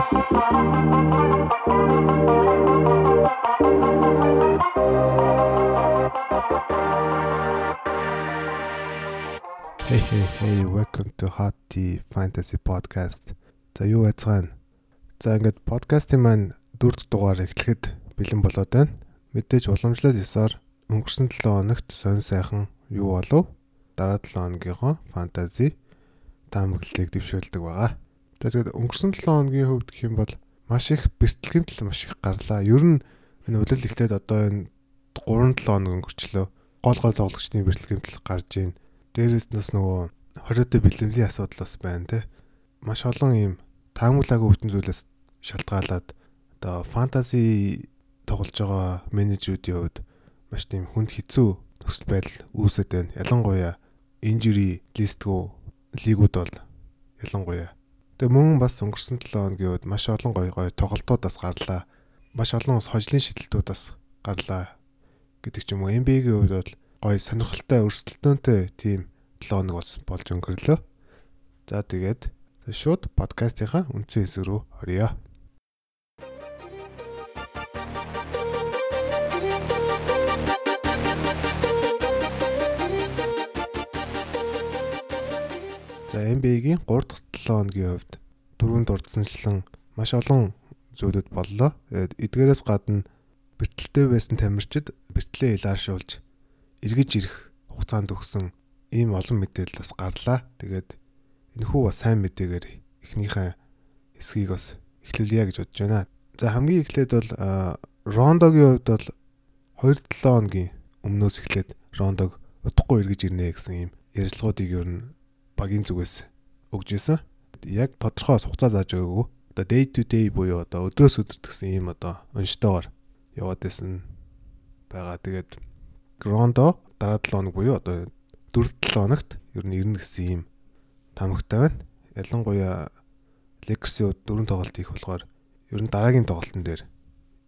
Hey hey hey welcome to Hot Tea Fantasy Podcast. За юу байцгаана? За ингээд подкастын маань дөрөв дугаар эхлэхэд бэлэн болоод байна. Мэдээж уламжлал ёсоор өнгөрсөн 7 хоногт сонь сайхан юу болов? Дараа 7 хоногийнхоо фэнтези таамаглалыг дэвшүүлдэг байгаа. Тэгээд өнгөрсөн 7 хоногийн хувьд гэх юм бол маш их бэртэлгэмтэл маш их гарлаа. Ер нь энэ үлрэл ихлээд одоо энэ 3-7 хоног өнгөрчлөө. Гол гол тоглогчдын бэртэлгэмтэл гарж ийн Дээрээс нас нөгөө хориотой бэлэмлийн асуудал бас байна те. Маш олон юм таамаглаагүй бүтэн зүйлээс шалтгаалаад одоо фэнтези тоглож байгаа менежерүүдийн хувьд маш тийм хүнд хэцүү нөхцөл байдал үүсэт байна. Ялангуяа инжури листгүй лигүүд бол ялангуяа. Тэгээ мөн бас өнгөрсөн 7 хоногийн үед маш олон гоё гоё тоглолтууд бас гарлаа. Маш олон бас хожлын шидэлтүүд бас гарлаа гэдэг ч юм уу. NBA-ийн хувьд бол гоё сонирхолтой өрсөлдөөнтэй тийм 7 хоног болж болж өнгөрлөө. За тэгээд шууд подкастынхаа үндсэн хэсэг рүү оръё. За NBA-гийн 3 дахь 7 хоногийн хувьд дөрөв дурдсанчлан маш олон зүйлүүд боллоо. Эдгээрээс гадна бэртэлтэй байсан тамирчид бэртлээ илааршуулж эргэж ирэх хугацаанд өгсөн ийм олон мэдээлэл бас гарлаа. Тэгээд энэхүү бас сайн мэдээгээр эхнийхээ хэсгийг бас эхлүүлье гэж бодож байна. За хамгийн эхлээд бол Рондогийн хувьд бол 2-7 хоногийн өмнөөс эхлээд Рондог удахгүй эргэж ирнэ гэсэн ийм ярилцлагуудыг ер нь багийн зүгээс өгж исэн. Яг тодорхой хугацаа зааж өгөөгүй. Одоо day to day буюу одоо өдрөөс өдөрт гэсэн ийм одоо унштайгаар яваад байсан байгаа. Тэгээд Рондо дараа 7 хоног буюу одоо 4-7 хоногт ер нь ирнэ гэсэн юм тамагтай байна. Ялангуяа Лекси дөрөв тоглолт хийх болохоор ер нь дараагийн тоглолтын дээр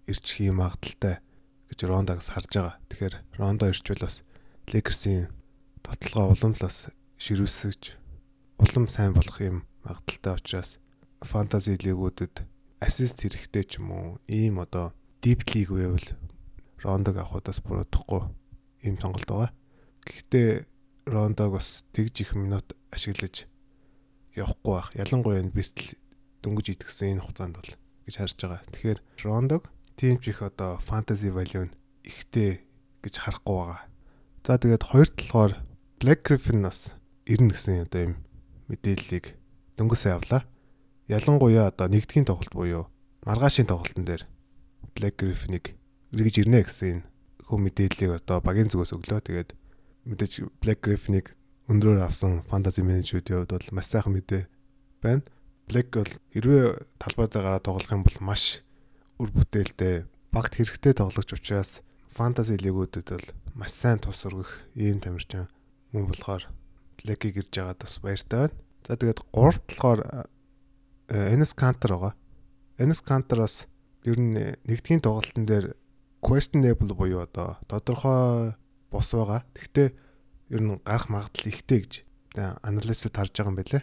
ирчих юм магадaltaй гэж Рондагс харж байгаа. Тэгэхээр Рондо ирчвэл бас Лекерсийн тотлогоо улам л бас ширүүсгэж улам сайн болох юм магадaltaй учраас фэнтези лигүүдэд ассист хэрэгтэй ч юм уу ийм одоо дип лиг байвал Рондог авахудаас буруудахгүй ийм сонголт байгаа. Гэхдээ Рондог бас тэгж их минут ашиглаж явахгүй байх. Ялангуяа энэ бэртэл дөнгөж итгэсэн энэ хугацаанд бол гэж харж байгаа. Тэгэхээр Рондог тийм ч их одоо фэнтези value нь ихтэй гэж харахгүй байгаа. За тэгээд хоёр талаар Black Griffin нас ирнэ гэсэн одоо юм мэдээллийг дөнгөсөө авлаа. Ялангуяа одоо нэгдгийн тоглолт буюу маргаашийн тоглолтын дээр Black Griffin-ыг эргэж ирнэ гэсэн хүн мэдээллийг одоо багийн зүгээс өглөө. Тэгээд мэдээж Black Griffin-ыг өндрөөр авсан фэнтези менежерүүдийн хувьд бол маш сайхан мэдээ байна. Black бол хэрвээ талбайдаа гараад тоглох юм бол маш үр бүтээлтэй багт хэрэгтэй тоглогч учраас фэнтези лигүүдэд бол маш сайн тус өргөх ийм тамирчин мөн болохоор Black-ийг ирж байгаад бас баяртай байна. За тэгээд гуравт болохоор Enes Kanter байгаа. Kanter бас ер нь нэгдгийн тоглолтын дээр questionable буюу одоо тодорхой бос байгаа. Гэхдээ ер нь гарах магадлал ихтэй гэж анализд харж байгаа юм байлээ.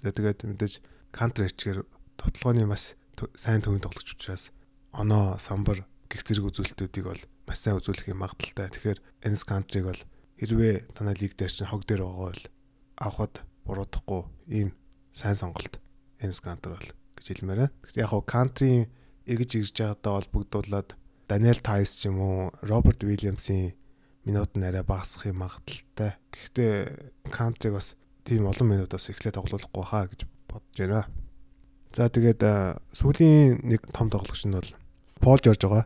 Тэгээд мэдээж кантер хичгээр тоглооны бас сайн төвийн тоглогч учраас оноо самбар гих зэрэг үзүүлэлтүүдийг бол маш сайн үзүүлэх юм магадлалтай. Тэгэхээр энэс кантрийг бол хэрвээ танай лиг дээр чинь хог дээр байгаа бол авахд буруудахгүй ийм сайн сонголт энэс кантер бол гэж хэлмээр байна. Гэхдээ яг хоо кантрийн эргэж ирж байгаатай холбогдуулаад Даниэл Тайс ч юм уу, Роберт Уильямсын минут нь арай багасах юм магадaltaй. Гэхдээ Кантриг бас тийм олон минут бас эхлээд тоглоулахгүй хаа гэж бодож байна. За тэгээд сүүлийн нэг том тоглогч нь бол Пол Жорж байгаа.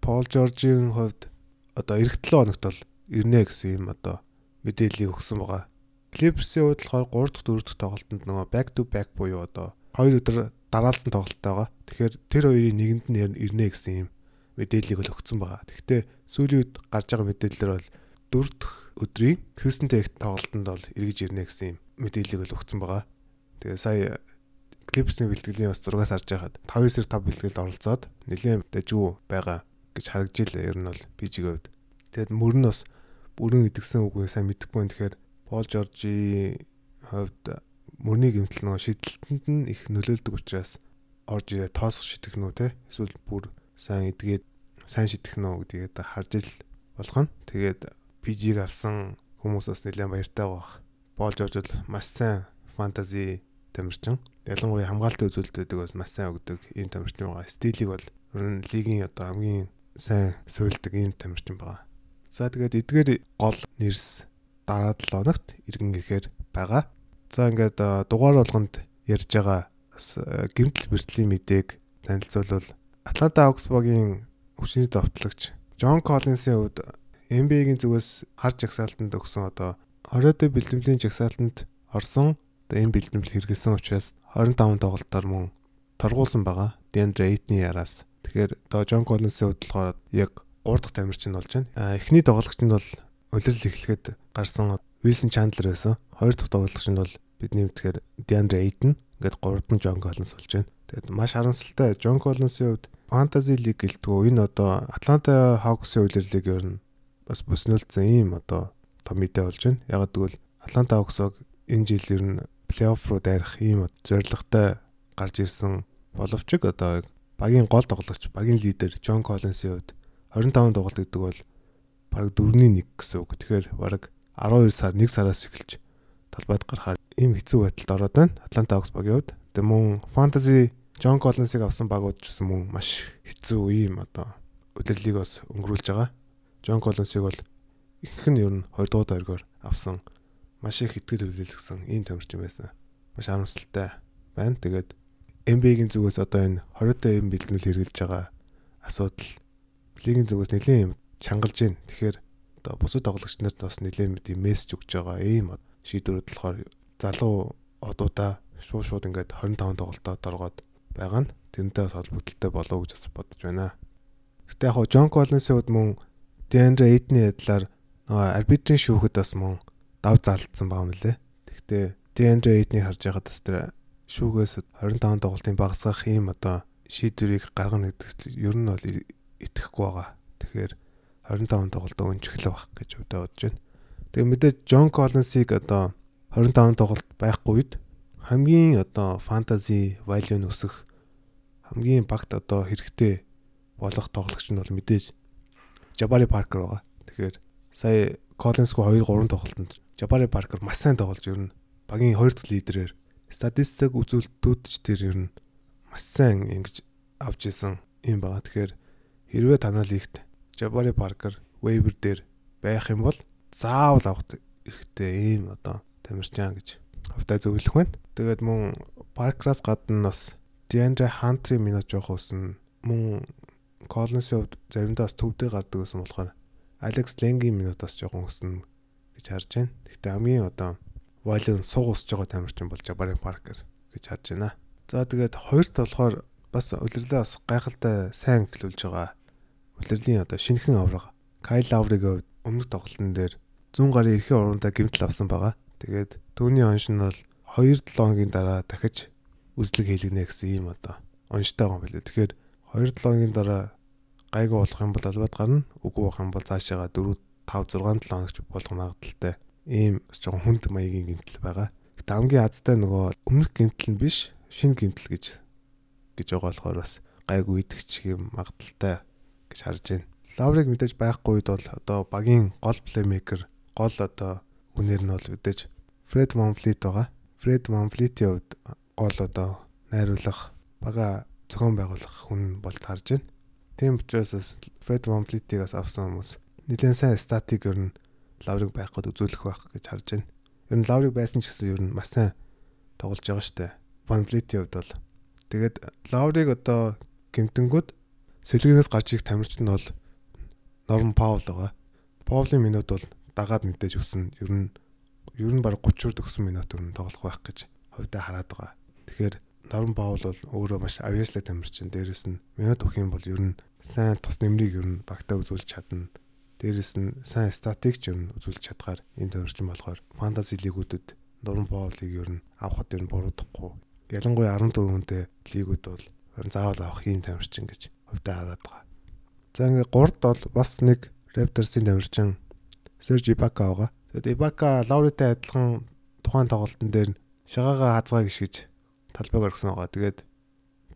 Пол Жоржийн хувьд одоо эх 7 хоногт бол ирнэ гэсэн юм одоо мэдээллийг өгсөн байгаа. Clippers-ийн хувьд болохоор 3 дахь 4 дахь тоглолтод нөгөө back to back буюу одоо 2 өдөр дараалсан тоглолт байгаа. Тэгэхээр тэр хоёрын нэгэнд нь ирнэ гэсэн юм мэдээллийг бол өгсөн байгаа. Гэхдээ сүүлийн үед гарч байгаа мэдээлэлээр бол дөрөв дэх өдрийн Houston Tech тоглолтод бол эргэж ирнэ гэсэн юм мэдээллийг бол өгсөн байгаа. Тэгээ сая Clippers-ийн бэлтгэлийн бас зургаас харж байхад 5-9-5 бэлтгэлд оролцоод нэлээд дэжүү байгаа гэж харагджилээ. Ер нь бол бижигийн хувьд. Тэгээд мөрн бас бүрэн идэгсэн үгүй сайн мэдэхгүй байна. Тэгэхээр Пол Жоржи хувьд мөрний гэмтэл нөгөө шидэлтэнд нь их нөлөөлдөг учраас орж ирээ тоосох шитгэх нү те эсвэл бүр сайн эдгээд сайн шитгэх нү гэдгийг харж ил болгоно. Тэгээд PG-г авсан хүмүүс бас нэлээд баяртай байх. Болж орж бол маш сайн фэнтези тамирчин. Ялангуяа хамгаалтын үзүүлэлтүүдийг бас маш сайн өгдөг ийм тамирчин байгаа. Стилийг бол ер нь лигийн одоо хамгийн сайн суйлдаг ийм тамирчин байгаа. За тэгээд эдгээр гол нэрс дараа 7 хоногт иргэн ирэхээр байгаа. За ингээд дугаар болгонд ярьж байгаа гимтэл бэртлийн мэдээг танилцуулбал Атланта Оксбогийн хүчний товтлогч Джон Коллинсийн хувьд NBA-гийн зүгээс харж жагсаалтанд өгсөн одоо 20-д бэлтгэлийн жагсаалтанд орсон энэ бэлтгэл хэрэгэлсэн учраас 25 тоглолтоор мөн торгуулсан байгаа. DeAndre Ayton-ы яраас. Тэгэхээр одоо John Collins-ийн хувьд болохоор яг 3 дахь тамирчин болж байна. Эхний тоглогчд нь бол улирал эхлэхэд гарсан Wilson Chandler байсан. Хоёр дахь тоглогчд бол бидний мэдхээр DeAndre Ayton ингээд 3 дахь нь John Collins болж байна. Тэгээд маш харамсалтай John Collins-ийн хувьд Fantasy League гэлтгөө энэ одоо Atlanta Hawks-ийн улирлыг ер нь бас бүснүүлсэн ийм одоо том мэдээ болж байна. Яг гэвэл Атланта Хоксог энэ жил ер нь плей-офф руу дайрах ийм зорилготой гарч ирсэн боловч одоо багийн гол тоглогч, багийн лидер Джон Коллинсийн хувьд 25 тоглолт гэдэг бол бараг 4-ний 1 гэсэн үг. Тэгэхээр бараг 12 сар 1 сараас эхэлж талбайд гарахаар ийм хэцүү байдалд ороод байна. Атланта Хокс багийн хувьд. Тэгээ мөн фэнтези Джон Коллинсыг авсан багууд ч гэсэн мөн маш хэцүү ийм одоо удирлыг бас өнгөрүүлж байгаа. Джон Коллинсыг бол их нь ер нь 20 дугаар дөргөөр авсан маш их итгэл хүлээлгсэн ийм тамирчин байсан. Маш харамсалтай байна. Тэгээд NBA-гийн зүгээс одоо энэ 20-т юм бэлтгэл хэрэгжилж байгаа асуудал лигийн зүгээс нэлээд юм чангалж байна. Тэгэхээр одоо бусад тоглогч нарт бас нэлээд мэд мессеж өгч байгаа ийм шийдвэрүүд болохоор залуу одуудаа шууд шууд ингээд 25 тоглолтод оргоод байгаа нь тэрнтэй бас холбогдолтой болов уу гэж бас бодож байна. Гэтэ яг Джон Коллинсийн хувьд мөн Деандре Эйтний ядлаар нөгөө арбитрийн шүүхэд бас мөн дав залдсан байгаа юм лээ. Тэгтээ Деандре Эйтний харж байгаад бас тэр шүүгээс 25 тоглолтын багасгах ийм одоо шийдвэрийг гаргана гэдэгт ер нь бол итгэхгүй байгаа. Тэгэхээр 25 тоглолтоо өнчглөө байх гэж бодож байна. Тэгээ мэдээж Джон Коллинсыг одоо 25 тоглолт байхгүй үед хамгийн одоо фэнтези value нь өсөх хамгийн багт одоо хэрэгтэй болох тоглогч нь бол мэдээж Jabari Parker байгаа. Тэгэхээр сая Collins-гүй 2 3 тоглолтод Jabari Parker маш сайн тоглож ер нь багийн хоёр дахь лидерээр статистик үзүүлэлтүүд ч тэр ер нь маш сайн ингэж авч исэн юм байгаа. Тэгэхээр хэрвээ танаа лигт Jabari Parker waiver дээр байх юм бол заавал авах хэрэгтэй ийм одоо тамирчин гэж хавтай зөвлөх байна. Тэгээд мөн Parker-аас гадна бас DeAndre Hunter-ийн минут жоох өснө. Мөн Collins-ийн хувьд заримдаа бас төв дээр гардаг гэсэн болохоор Alex Lang-ийн минутаас жоохон өснө гэж харж байна. Гэхдээ хамгийн одоо value сууг өсөж байгаа тамирчин бол Jabari Parker гэж харж байна. За тэгээд хоёрт болохоор бас улирлаа бас гайхалтай сайн эхлүүлж байгаа. Улирлийн одоо шинэхэн авраг Kyle Lowry-гийн хувьд өмнөх тоглолтын дээр 100 гарын эрхийн урандаа гэмтэл авсан байгаа. Тэгээд түүний онш нь бол 2-7 хоногийн дараа дахиж үзлэг хийлгэнэ гэсэн ийм одоо онштой байгаа юм билээ. Тэгэхээр 2-7 хоногийн дараа гайгүй болох юм бол албад гарна. Үгүй болох юм бол цаашаага 4 5 6 7 хоногч болох магадaltaй ийм жоохон хүнд маягийн гэмтэл байгаа. Гэтэ хамгийн азтай нөгөө өмнөх гэмтэл нь биш, шинэ гэмтэл гэж гэж байгаа болохоор бас гайгүй идэгч юм магадaltaй гэж харж байна. Лаврыг мэдээж байхгүй үед бол одоо багийн гол плеймейкер, гол одоо үнээр нь бол мэдээж Фред Монфлит байгаа. Фред Монфлитийн хувьд гол одоо найруулах, бага зохион байгуулах хүн бол харж байна. Тийм учраас Фред Вамплитийг бас авсан хүмүүс нэлээд сайн статик ер нь лаврыг байх гээд үзүүлэх байх гэж харж байна. Ер нь лаврыг байсан ч гэсэн ер нь маш сайн тоглож байгаа штэ. Вамплитийн хувьд бол тэгээд лаврыг одоо гимтэнгүүд сэлгэнээс гарч ирэх тамирчин бол Норм Паул байгаа. Паулын минут бол дагаад мэдээж өснө. Ер нь ер нь баг 30-д өгсөн минут ер нь тоглох байх гэж ховдоо хараад байгаа. Тэгэхээр Норм Паул бол өөрөө маш авьяаслаг тамирчин. Дээрэс нь минут өгөх юм бол ер нь сайн тус нэмрийг ер нь багтаа үзүүлж чадна. Дээрээс нь сайн статикч ер нь үзүүлж чадгаар энэ төвөрчин болохоор фэнтези лигүүдэд Нуран Боолыг ер нь авахд ер нь буруудахгүй. Ялангуяа 14 хүнтэй лигүүд бол заавал авах юм тамирчин гэж хувьдаа хараад байгаа. За ингээ 3-д бол бас нэг Raptors-ийн тамирчин Serge Ibaka байгаа. Тэгэд Ibaka Lowry-тай адилхан тухайн тоглолтын дээр шагаага хазгаа гიშгэж талбайг оргисон байгаа. Тэгээд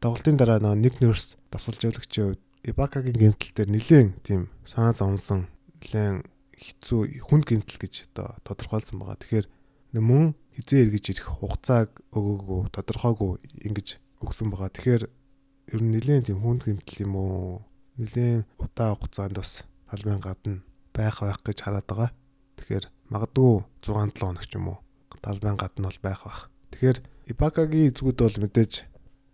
тоглолтын дараа нэг нөрс дасгалж явуулагчийн хувьд Ибакагийн гэмтэл дээр нэлээд тийм санаа зовсон нэлээд хэцүү хүнд гэмтэл гэж одоо тодорхойлсон байгаа. Тэгэхээр мөн хизээ эргэж ирэх хугацааг өгөөгүй тодорхойгүй ингэж өгсөн байгаа. Тэгэхээр ер нь нэлээд тийм хүнд гэмтэл юм уу? Нэлээд удаа хугацаанд бас талбайн гадна байх байх гэж хараад байгаа. Тэгэхээр магадгүй 6 7 хоног ч юм уу талбайн гадна бол байх байх. Тэгэхээр Ибакагийн эзгүүд бол мэдээж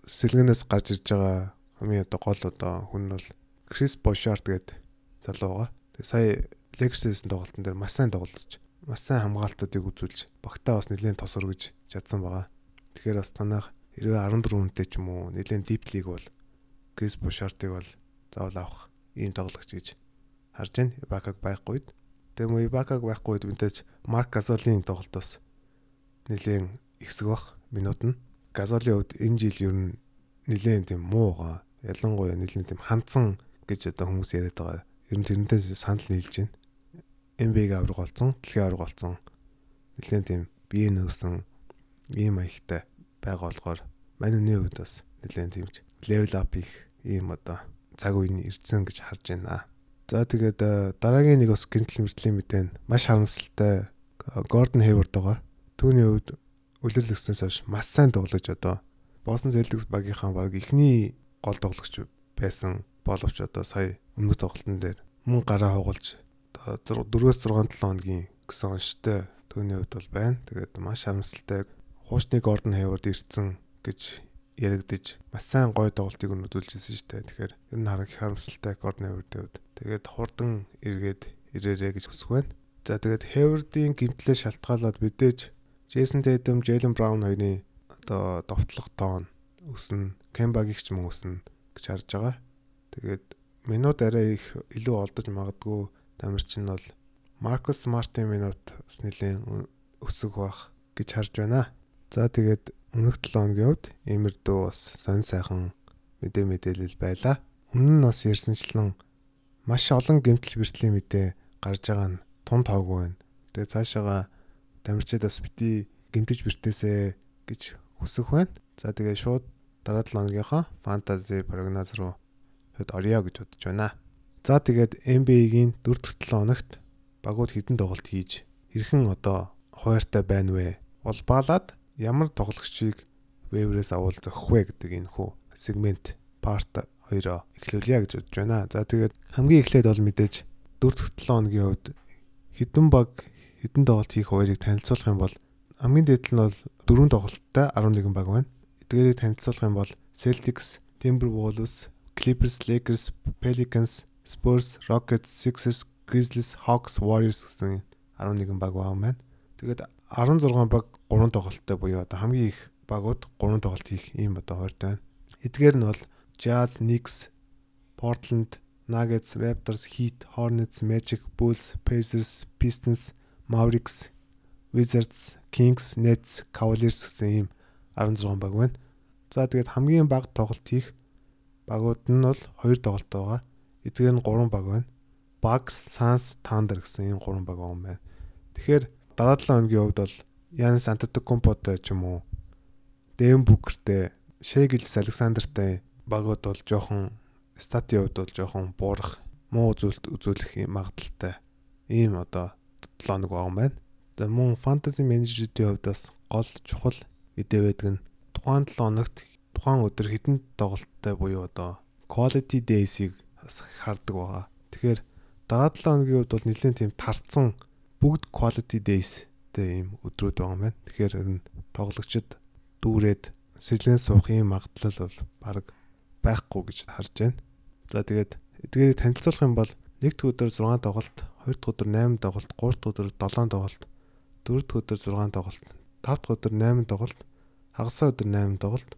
сэлгэнээс гарч ирж байгаа хамгийн одоо гол одоо хүн бол Крис Бошарт гэдэг залуу байгаа. Тэгээ сая Lexus-ийн тоглолтын дээр маш сайн тоглож, маш сайн хамгаалтуудыг үзүүлж, багтаа бас нэлээд тос өргөж чадсан байгаа. Тэгэхээр бас танах хэрвээ 14 хүнтэй ч юм уу нэлээд deep league бол Крис Бошартыг бол заавал авах ийм тоглогч гэж харж байна. Ибакаг байхгүй. Тэгээ мөн Ибакаг байхгүй мэдээж Марк Газолийн тоглолт бас нэлээд ихсэг бах минут нь. Газолийн хувьд энэ жил ер нь нэлээд тийм муу байгаа ялангуяа нэлээд тийм хандсан гэж одоо хүмүүс яриад байгаа. Ер нь тэрнтэй санал нийлж байна. NBA-г авраг болсон, дэлхийн авраг болсон. Нэлээд тийм бие нөөсөн ийм маягтай байгаа болохоор манайны хувьд бас нэлээд тиймч level up их ийм одоо цаг үеийн ирсэн гэж харж байна. За тэгээд э, дараагийн нэг бас гинтл мэртлийн мэдэн маш харамсалтай Гордон Хейворд байгаа. Түүний хувьд үлрэлгснээс хойш маш сайн тоглож одоо Босton Celtics багийнхаа баг ихний гол тоглогч байсан боловч одоо сая өмнөх тоглолтын дээр мөн гараа хугалж 4-6 7 хоногийн гэсэн онцтой түүний хувьд бол байна. Тэгээд маш харамсалтай хуучны Гордон Хейворд ирсэн гэж яригдж маш сайн гой тоглолтыг өнөдүүлжсэн шүү дээ. Тэгэхээр ер нь харах харамсалтай Хейвордын хувьд. Тэгээд хурдан эргээд ирээрээ гэж хүсэх байна. За тэгээд Хейвордын гимтлээ шалтгаалаад мэдээж Джейсон Тэйдэм, Джейлен Браун хоёрын одоо довтлох тоон өснө, Кембагийн ч мөн өснө гэж харж байгаа. Тэгээд минут арай их илүү олдож магадгүй тамирч нь бол Маркус Мартин минут бас нэлийн өсөх бах гэж харж байна. За тэгээд өмнөх 7 хоногийн хувьд иймэрдүү бас сонь сайхан мэдээ мэдээлэл байлаа. Өмнө нь бас ярьсанчлан маш олон гэмтэл бэртлийн мэдээ гарч байгаа нь тун тоогүй байна. Тэгээ цаашаага тамирчид бас бити гэмтэж бэртээсэ гэж хүсэх байна. За тэгээ шууд дараа 7 хоногийнхоо фэнтези прогноз руу хэд орё гэж бодож байна. За тэгээд NBA-гийн 4 дахь 7 хоногт багууд хідэн тоглолт хийж хэрхэн одоо хуваартай байна вэ? Улбаалаад ямар тоглогчийг вэврээс авал зохих вэ гэдэг энэ хүү сегмент парт хоёроо эхлүүлье гэж бодож байна. За тэгээд хамгийн эхлээд бол мэдээж 4 дахь 7 хоногийн хувьд хідэн баг хідэн тоглолт хийх хуваарийг танилцуулах юм бол хамгийн дээд нь бол дөрвөн тоглолттой 11 баг байна эдгээрийг танилцуулах юм бол Celtics, Timberwolves, Clippers, Lakers, Pelicans, Spurs, Rockets, Sixers, Grizzlies, Hawks, Warriors гэсэн 11 баг байгаа юм байна. Тэгээд 16 баг 3 тоглолттой буюу одоо хамгийн их багууд 3 тоглолт хийх ийм одоо хойртой байна. Эдгээр нь бол Jazz, Knicks, Portland, Nuggets, Raptors, Heat, Hornets, Magic, Bulls, Pacers, Pistons, Mavericks, Wizards, Kings, Nets, Cavaliers гэсэн ийм 16 баг байна. За тэгээд хамгийн бага тоглолт хийх багууд нь бол 2 тоглолт байгаа. Эдгээр нь 3 баг байна. Bucks, Suns, Thunder гэсэн энэ 3 баг байгаа юм байна. Тэгэхээр дараа 7 хоногийн хувьд бол Янис Антетокумпотой ч юм уу Дэм Бүкертэй, Шэгилс Александртай багууд бол жоохон статын хувьд бол жоохон буурах, муу үзүүлэлт үзүүлэх магадaltaй ийм одоо 7 хоног байгаа юм байна. Тэгээ мөн фэнтези менежерүүдийн хувьд бас гол чухал мэдээ байдаг нь тухайн 7 хоногт тухайн өдөр хідэн тоглолттой буюу одоо quality days-ийг хардаг байгаа. Тэгэхээр дараа 7 хоногийн үед бол нэлээд тийм тарцсан бүгд quality days-тэй ийм өдрүүд байгаа юм байна. Тэгэхээр тоглогчид дүүрээд сэжлэн суух юм магадлал бол баг байхгүй гэж харж байна. За тэгээд эдгээрийг танилцуулах юм бол нэг дэх өдөр 6 тоглолт, хоёр дахь өдөр 8 тоглолт, гурав дахь өдөр 7 тоглолт, дөрөв дэх өдөр 6 тоглолт, тав дахь өдөр 8 тоглолт, хагасаа өдөр 8 тоглолт,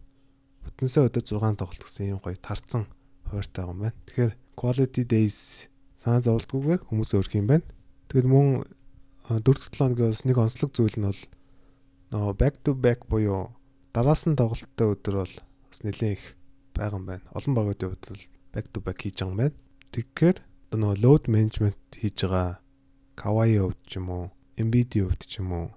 бүтэнсээ өдөр 6 тоглолт гэсэн юм гоё тарцсан байгаа юм байна. Тэгэхээр quality days санаа зовлтгүйгээр хүмүүс өөрх юм байна. Тэгэд мөн 4-7 хоногийн бас нэг онцлог зүйл нь бол нөө back to back буюу дараас нь тоглолттой өдөр бол бас нэлээд их байгаа юм байна. Олон багуудын хувьд бол back to back хийж байгаа юм байна. Тэгэхээр нөгөө load management хийж байгаа Kawai хувьд ч юм уу, Embiid-ийн хувьд ч юм уу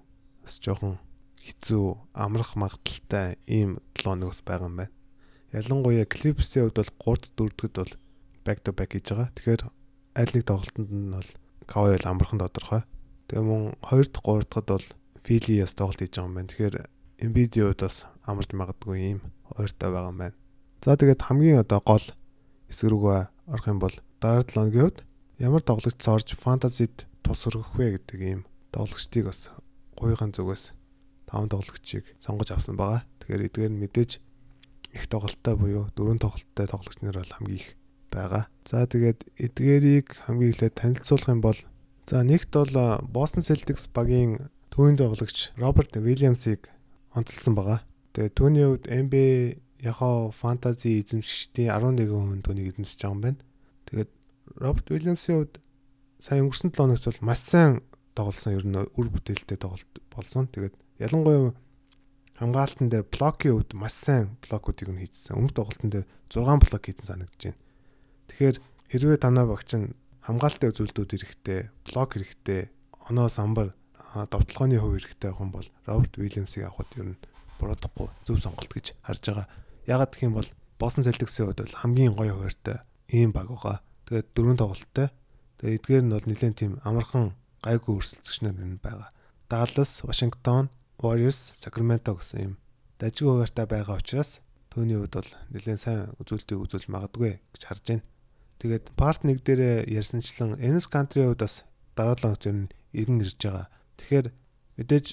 бас жоохон хэцүү амрах магадaltaй ийм 7 хоног бас байгаа юм байна. ялангуяа Clippers-ийн хувьд бол 3 4-д бол back to back хийж байгаа. Тэгэхээр аль нэг тоглолтод нь бол Kawhi бол амархан тодорхой. Тэгээ мөн 2 дахь 3 дахьд бол бас тоглолт хийж байгаа юм байна. Тэгэхээр хувьд бас амарч магадгүй юм хоёртой байгаа юм байна. За тэгээд хамгийн одоо гол хэсэг рүүгээ орох юм бол дараа 7 өдрийн хувьд ямар тоглогч цорж фэнтезид тус өргөх вэ гэдэг ийм тоглогчдыг бас гуйхан зүгээс 5 тоглогчийг сонгож авсан байгаа. Тэгэхээр эдгээр нь мэдээж их тоглолттой буюу дөрөв тоглолттой тоглогч нар бол хамгийн их байгаа. За тэгээд эдгээрийг хамгийн эхлээд танилцуулах юм бол за нэгт бол Boston Celtics багийн төвийн тоглогч Роберт Уильямсыг онцлсан байгаа. Тэгээд түүний хувьд NBA яхаа фэнтези эзэмшигчдийн 11 хүн түүнийг эзэмшиж байгаа юм байна. Тэгээд Роберт Уильямсын хувьд сая өнгөрсөн 7 хоногт бол маш сайн тоглосон ер нь үр бүтээлтэй тоглолт болсон. Тэгээд ялангуяа хамгаалтан дээр блокийн хувьд маш сайн блокуудыг нь хийжсэн. Өмнөх тоглолтын дээр 6 блок хийсэн санагдаж байна. Тэгэхээр хэрвээ танай багч нь хамгаалтын үзүүлэлтүүд хэрэгтэй, блок хэрэгтэй, оноо самбар довтлооны хувь хэрэгтэй хүн бол Роберт Уильямсыг авахд ер нь буруудахгүй зөв сонголт гэж харж байгаа. Ягаад гэх юм бол Босон Celtics-ийн хувьд бол хамгийн гоё хуваартай ийм баг байгаа. Тэгээд дөрөв тоглолттой. Тэгээд эдгээр нь бол нэлээд тийм амархан гайгүй өрсөлдөгч нар энэ байгаа. Dallas, Washington, Warriors, Sacramento гэсэн ийм дажиг хуваартай байгаа учраас түүний хувьд бол нэлээд сайн үзүүлэлтийг үзүүл магадгүй гэж харж байна. Тэгээд part 1 дээр ярьсанчлан Enes Country хувьд бас дараа 7 хоногт нь иргэн ирж байгаа. Тэгэхээр мэдээж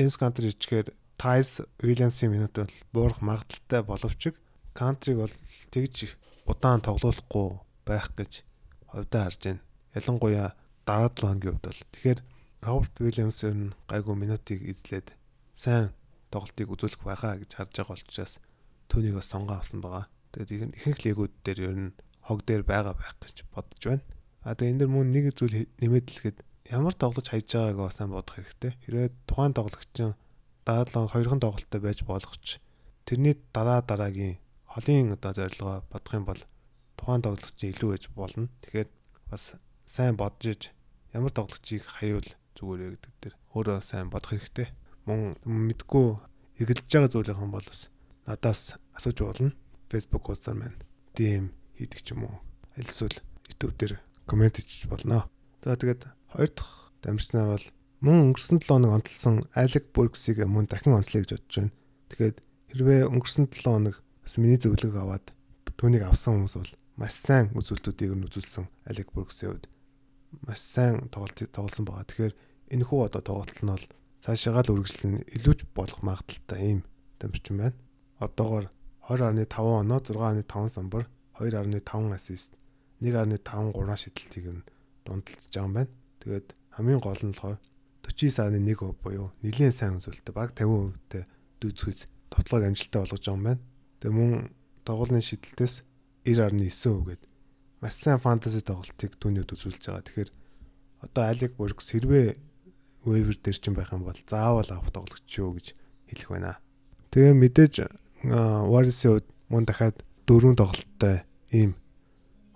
Enes Country ичгээр Тайс Уильямсын минут бол буурах магадaltaй боловч Кантриг бол тэгж удаан тоглоулахгүй байх гэж хувьдаа харж байна. Ялангуяа дараа 7 хоногийн хувьд бол тэгэхээр Роберт Уильямс нь гайгүй минутыг эзлээд сайн тоглолтыг үзүүлэх байхаа гэж харж байгаа учраас түүнийг бас сонгоо авсан байгаа. Тэгээд ихэнх лигүүд дээр ер нь хог дээр байгаа байх гэж бодож байна. А тэгээд энэ дэр мөн нэг зүйл нэмээд хэлэхэд ямар тоглож хайж байгааг сайн бодох хэрэгтэй. Хэрвээ тухайн тоглогч даалгавар хоёрхан тоглолттой байж болгоч тэрний дараа дараагийн холын одоо зорилгоо бодох юм бол тухайн тоглогч илүү байж болно. Тэгэхээр бас сайн бодож иж ямар тоглогчийг хаяул зүгээр вэ гэдэг дээр өөрөө сайн бодох хэрэгтэй. Мөн мэдгүй эргэлдэж байгаа зүйл юм бол бас надаас асууж болно. Facebook хуудасаар маань DM хийдэг ч юм уу. Аль эсвэл YouTube дээр комент хийчих болно. За тэгээд хоёр дахь дамжнаар бол Мөн өнгөрсөн 7 хоног онцлсон Алек Бургсийг мөн дахин онцлоё гэж бодож байна. Тэгэхээр хэрвээ өнгөрсөн 7 хоног бас миний зөвлөгөөг аваад түүнийг авсан хүмүүс бол маш сайн үзүүлэлтүүдийг нь үзүүлсэн Алек Бургсийн хувьд маш сайн тоглолт тоглосон байгаа. Тэгэхээр энэ хүү одоо тоглолт нь бол цаашаагаа л үргэлжлэн илүүч болох магадaltaй ийм дамжчин байна. Одоогоор 20.5 оноо 6.5 самбар 2.5 ассист 1.5 3 шидэлтийг нь дундалж байгаа юм байна. Тэгээд хамгийн гол нь болохоор 49 сарын 1 буюу нэлийн сайн үзүүлэлттэй баг 50%-тэй дүүцхийц товтлогыг амжилттай болгож байгаа юм байна. Тэгээ мөн тоглолтын шидэлтээс 90.9% гээд маш сайн фэнтези тоглолтыг түүнийд үзүүлж байгаа. Тэгэхээр одоо Алик Бургс хэрвээ вейвер дээр ч юм байх юм бол заавал авах тоглогч шүү гэж хэлэх байна. Тэгээ мэдээж Warriors-ийн хувьд мөн дахиад дөрвөн тоглолттой ийм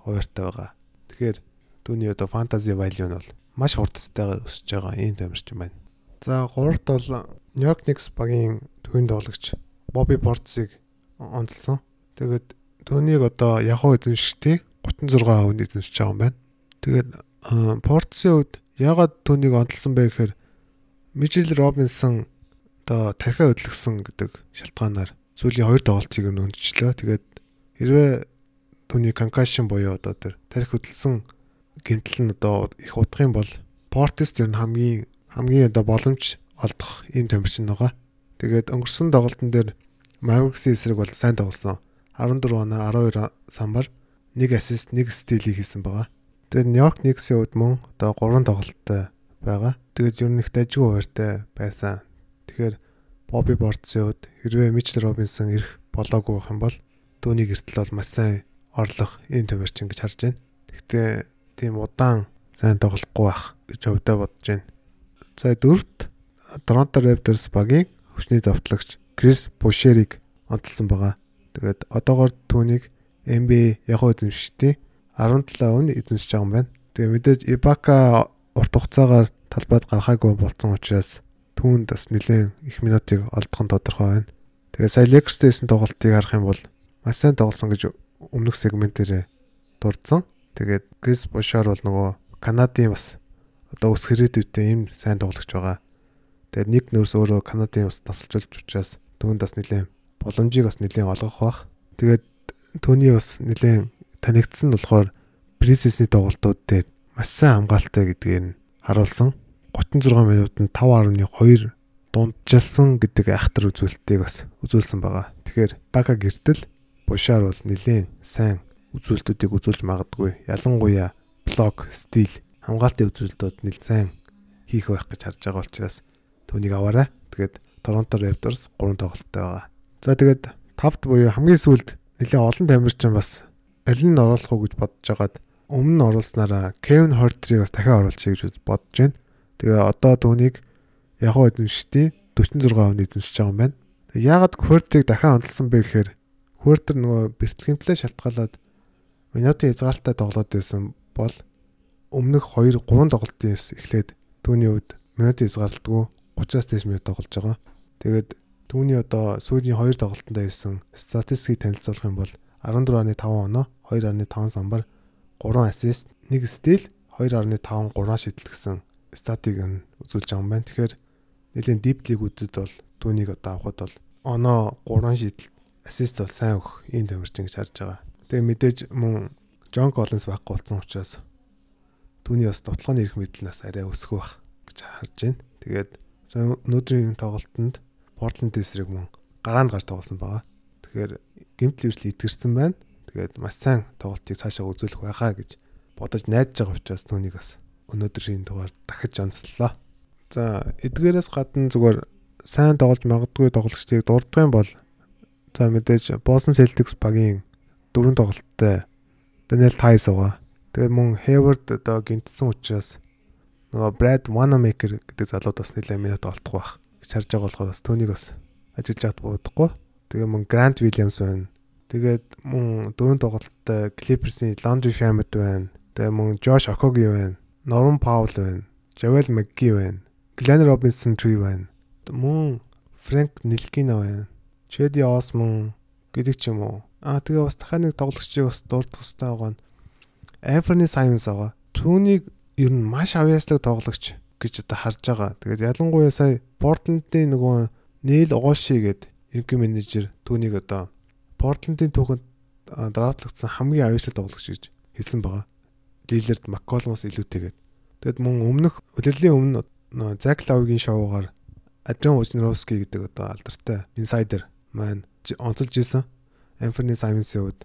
хуваартай байгаа. Тэгэхээр түүний одоо фэнтези value нь бол маш хурдтайгаар өсөж байгаа ийм тамирчин байна. За гуравт бол New York Knicks багийн төвийн тоглогч Bobby Portis-ыг онцлсон. Тэгээд түүнийг одоо Yahoo эзэмшигчдийн 36% нь эзэмшиж байгаа юм байна. Тэгээд Portis-ийн хувьд яагаад түүнийг онцлсон бэ гэхээр Mitchell Robinson одоо тархиа хөдлөсөн гэдэг шалтгаанаар сүүлийн хоёр тоглолтыг нь өндөжлөө. Тэгээд хэрвээ түүний concussion буюу одоо тэр тархи хөдлөсөн гэмтэл нь одоо их удах юм бол Portis тэр нь хамгийн хамгийн одоо боломж олдох ийм тамирчин байгаа. Тэгээд өнгөрсөн тоглолтын дээр Mavericks-ийн эсрэг бол сайн тоглосон. 14 оноо 12 самбар 1 ассист 1 стилийг хийсэн байгаа. Тэгээд New York Knicks-ийн хувьд мөн одоо 3 тоглолттой байгаа. Тэгээд ер нь их дажгүй хуваартай байсан. Тэгэхээр Bobby Portis-ийн хувьд хэрвээ Mitchell Robinson ирэх болоогүй байх юм бол түүний гэртэл бол маш сайн орлох ийм тамирчин гэж харж байна. Гэхдээ тийм удаан сайн тоглохгүй байх гэж өвдөө бодож байна. За дөрөвт Toronto Raptors багийн хүчний давтлагч Крис Бушерийг онцлсан байгаа. Тэгээд одоогор түүнийг NBA яг эзэмшигчдийн 17 өн эзэмшиж байгаа юм байна. Тэгээ мэдээж Ibaka урт хугацаагаар талбайд гарахаагүй болсон учраас түүнд бас нэлээд их минутыг олдох нь тодорхой байна. Тэгээ сая Lakers-тэйсэн тоглолтыг харах юм бол маш сайн тоглосон гэж өмнөх сегментээр дурдсан. Тэгээд Крис Бошар бол нөгөө Канадын бас одоо ус хэрэгдүүтэй ийм сайн тоглогч байгаа. Тэгээд нэг нөөс өөрөө Канадын ус тасалжуулж учраас түүнд бас нэлээд боломжийг бас нэлээд олгох бах. Тэгээд түүний бас нэлээд танигдсан нь болохоор Присесний тоглолтууд дээр маш сайн хамгаалалтай гэдгээр нь харуулсан. 36 минутанд 5.2 дунджилсан гэдэг айхтар үзүүлэлтийг бас үзүүлсэн байгаа. Тэгэхээр бага гэртэл Бушаар бол нэлээд сайн үзүүлэлтүүдийг үзүүлж магадгүй. Ялангуяа блок, стил, хамгаалтын үзүүлэлтүүд нэл сайн хийх байх гэж харж байгаа учраас түүнийг аваарай. Тэгээд Торонто Raptors 3 тоглолттой байгаа. За тэгээд тавд буюу хамгийн сүүлд нэлээд олон тамирчин бас аль нь оруулах уу гэж бодож байгаад өмнө нь оруулснараа Kevin Horter-ыг бас дахин оруулчих гэж бодож байна. Тэгээ одоо түүнийг яг гоо эзэмшдیں 46% эзэмшиж байгаа юм байна. Яагаад Horter-ыг дахин онцлсан бэ гэхээр Horter нөгөө бэртлэгэмтлээ шалтгаалаад минутын хязгаартай тоглоод байсан бол өмнөх 2 3 тоглолтын эхлээд түүний үед минутын хязгаарлалтгүй 30-аас дээш минут тоглож байгаа. Тэгээд түүний одоо сүүлийн 2 тоглолтонд байсан статистикийг танилцуулах юм бол 14.5 оноо, 2.5 самбар, 3 ассист, 1 стил, 2.5 3 шидэл гэсэн статик нь үзүүлж байгаа юм байна. Тэгэхээр нэлийн дип лигүүдэд бол түүнийг одоо авахд бол оноо 3 шидэл, ассист бол сайн өгөх ийм тэмэрчин гэж харж байгаа. Тэгээ мэдээж мөн Джон Коллинс байхгүй болсон учраас түүний бас тоглооны эрх мэдэл нас арай өсөх байх гэж харж байна. Тэгээд өнөөдрийн тоглолтод Portland эсрэг мөн гараанд гарч тоглосон байгаа. Тэгэхээр гимтэл үрсэл итгэрсэн байна. Тэгээд маш сайн тоглолтыг цаашаа үзүүлэх байхаа гэж бодож найдаж байгаа учраас түүнийг бас өнөөдрийн дугаар дахиж онцлоо. За эдгээрээс гадна зүгээр сайн тоглож магадгүй тоглогчдыг дурдах юм бол за мэдээж Boston Celtics багийн дөрөв тоглолттой Daniel Tice байгаа. Тэгээд мөн Hayward одоо гинтсэн учраас нөгөө Brad Wanamaker гэдэг залууд бас нэлээд минут олдох байх гэж харж байгаа болохоор бас түүнийг бас ажиллаж яад бодохгүй. Тэгээ мөн Grant Williams байна. Тэгээд мөн дөрөв тоглолттой Clippers-ийн Landry Shamet байна. Тэгээ мөн Josh Okogie байна. Norman Powell байна. Javel McGee байна. Glenn Robinson Tree байна. Мөн Frank Ntilikina байна. Chedi Osman гэдэг ч юм уу. Аа тэгээ бас дахиад нэг тоглогчийг бас дурдах хэрэгтэй байгаа нь Anthony Simons байгаа. Түүнийг ер нь маш авьяаслаг тоглогч гэж одоо харж байгаа. Тэгээд ялангуяа сая Portland-ийн нөгөө Neil Oshie гэдэг ерөнхий менежер түүнийг одоо Portland-ийн түүхэнд драфтлагдсан хамгийн авьяаслаг тоглогч гэж хэлсэн байгаа. Lillard McCollum-оос илүүтэйгээд. Тэгэд мөн өмнөх удирлын өмнө Zach Love-гийн шоугаар Adrian Wojnarowski гэдэг одоо алдартай инсайдер маань онцолж исэн. Anthony Simons-ийн хувьд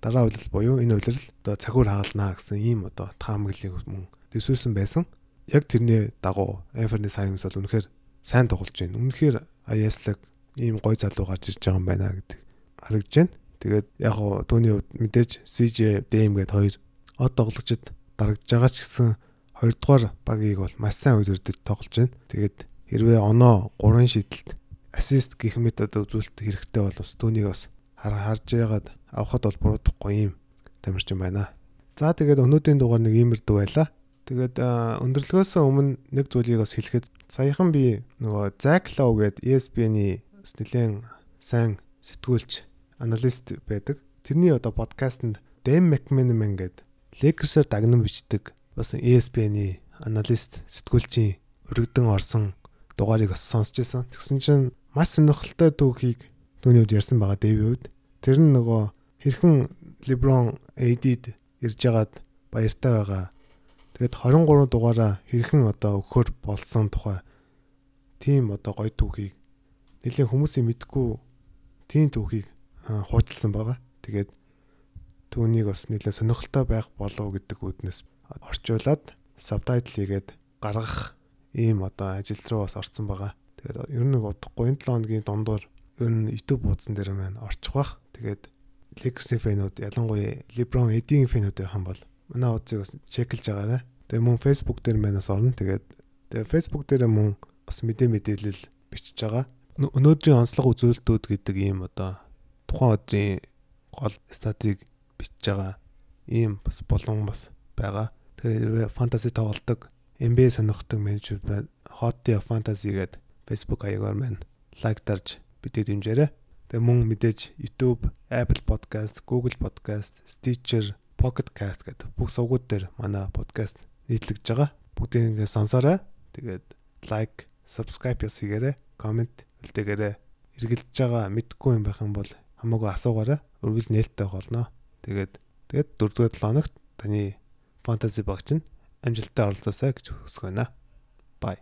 дараа үйлрэл буюу энэ үйлрэл одоо цахиур хаалнаа гэсэн ийм одоо таамаглалыг мөн дэвсүүлсэн байсан. Яг тэрний дагуу Anthony Simons бол үнэхээр сайн тоглож байна. Үнэхээр аяслаг ийм гой залуу гарч ирж байгаа юм байна гэдэг харагдж байна. Тэгээд яг гоо түүний хувьд мэдээж CJ DM гээд хоёр од тоглогчд дарагдж байгаа ч гэсэн хоёрдугаар багийг бол маш сайн үйлдвэрлэж тоглож байна. Тэгээд хэрвээ оноо 3 шидэлт ассист гэх метод үзүүлэлт хэрэгтэй бол бас түүнийг бас харж яагаад авахд бол буруудахгүй юм тамирчин байна. За тэгээд өнөөдрийн дугаар нэг иймэрдүү байлаа. Тэгээд өндөрлгөөс өмнө нэг зүйлийг бас хэлэхэд саяхан би нөгөө Zack Lowe гээд ESPN-ий нэлээд сайн сэтгүүлч аналист байдаг. Тэрний одоо подкастэнд Dan McManaman гээд Lakers-аар дагнан бичдэг бас ESPN-ий аналист сэтгүүлчийн өргөдөн орсон дугаарыг бас сонсч байсан. Тэгсэн чинь маш сонирхолтой түүхийг түүний үед ярьсан байгаа Дэвид. Тэр нь нөгөө хэрхэн LeBron AD-д ирж ягаад баяртай байгаа. Тэгэд 23 дугаараа хэрхэн одоо өгөхөр болсон тухай тийм одоо гоё түүхийг нэлийн хүмүүсийн мэдгүй тийм түүхийг хуучилсан байгаа. Тэгээд түүнийг бас нэлээд сонирхолтой байх болов гэдэг үүднээс орчуулад сабтайтл хийгээд гаргах ийм одоо ажил руу бас орцсон байгаа. Тэгээд ер нь удахгүй энэ 7 хоногийн дундуур ер нь YouTube хуудсан дээр маань орчих бах. Тэгээд Lakers фэнүүд ялангуяа LeBron Eddie фэнүүд байх юм бол манай хуудсыг бас чеклж байгаарай. Тэгээ мөн Facebook дээр манаас орно. Тэгээд тэгээ Facebook дээр мөн бас мэдээ мэдээлэл бичиж байгаа. Өнөөдрийн онцлог үзүүлэлтүүд гэдэг ийм одоо тухайн өдрийн гол статыг бичиж байгаа ийм бас болон бас байгаа. Тэгэхээр фэнтези тоглолдог NBA сонирхдаг менежер Hot Fantasy гэдэг Facebook хаягаар маань лайк дарж бидний дэмжээрэй. Тэгээ мөн мэдээж YouTube, Apple Podcast, Google Podcast, Stitcher, Pocket Cast гэдэг бүх сувгууд дээр манай подкаст нийтлэгдэж байгаа. Бүгдийг ингээ сонсоорой. Тэгээд лайк, subscribe хийгээрэй, comment үлдээгээрэй. Иргэлдэж байгаа мэдгүй юм байх юм бол хамаагүй асуугаарай. Өргөл нээлттэй болно. Тэгээд тэгээд 4-р 7 хоногт таны фэнтези багч нь амжилттай оролцоосай гэж хүсэж байна.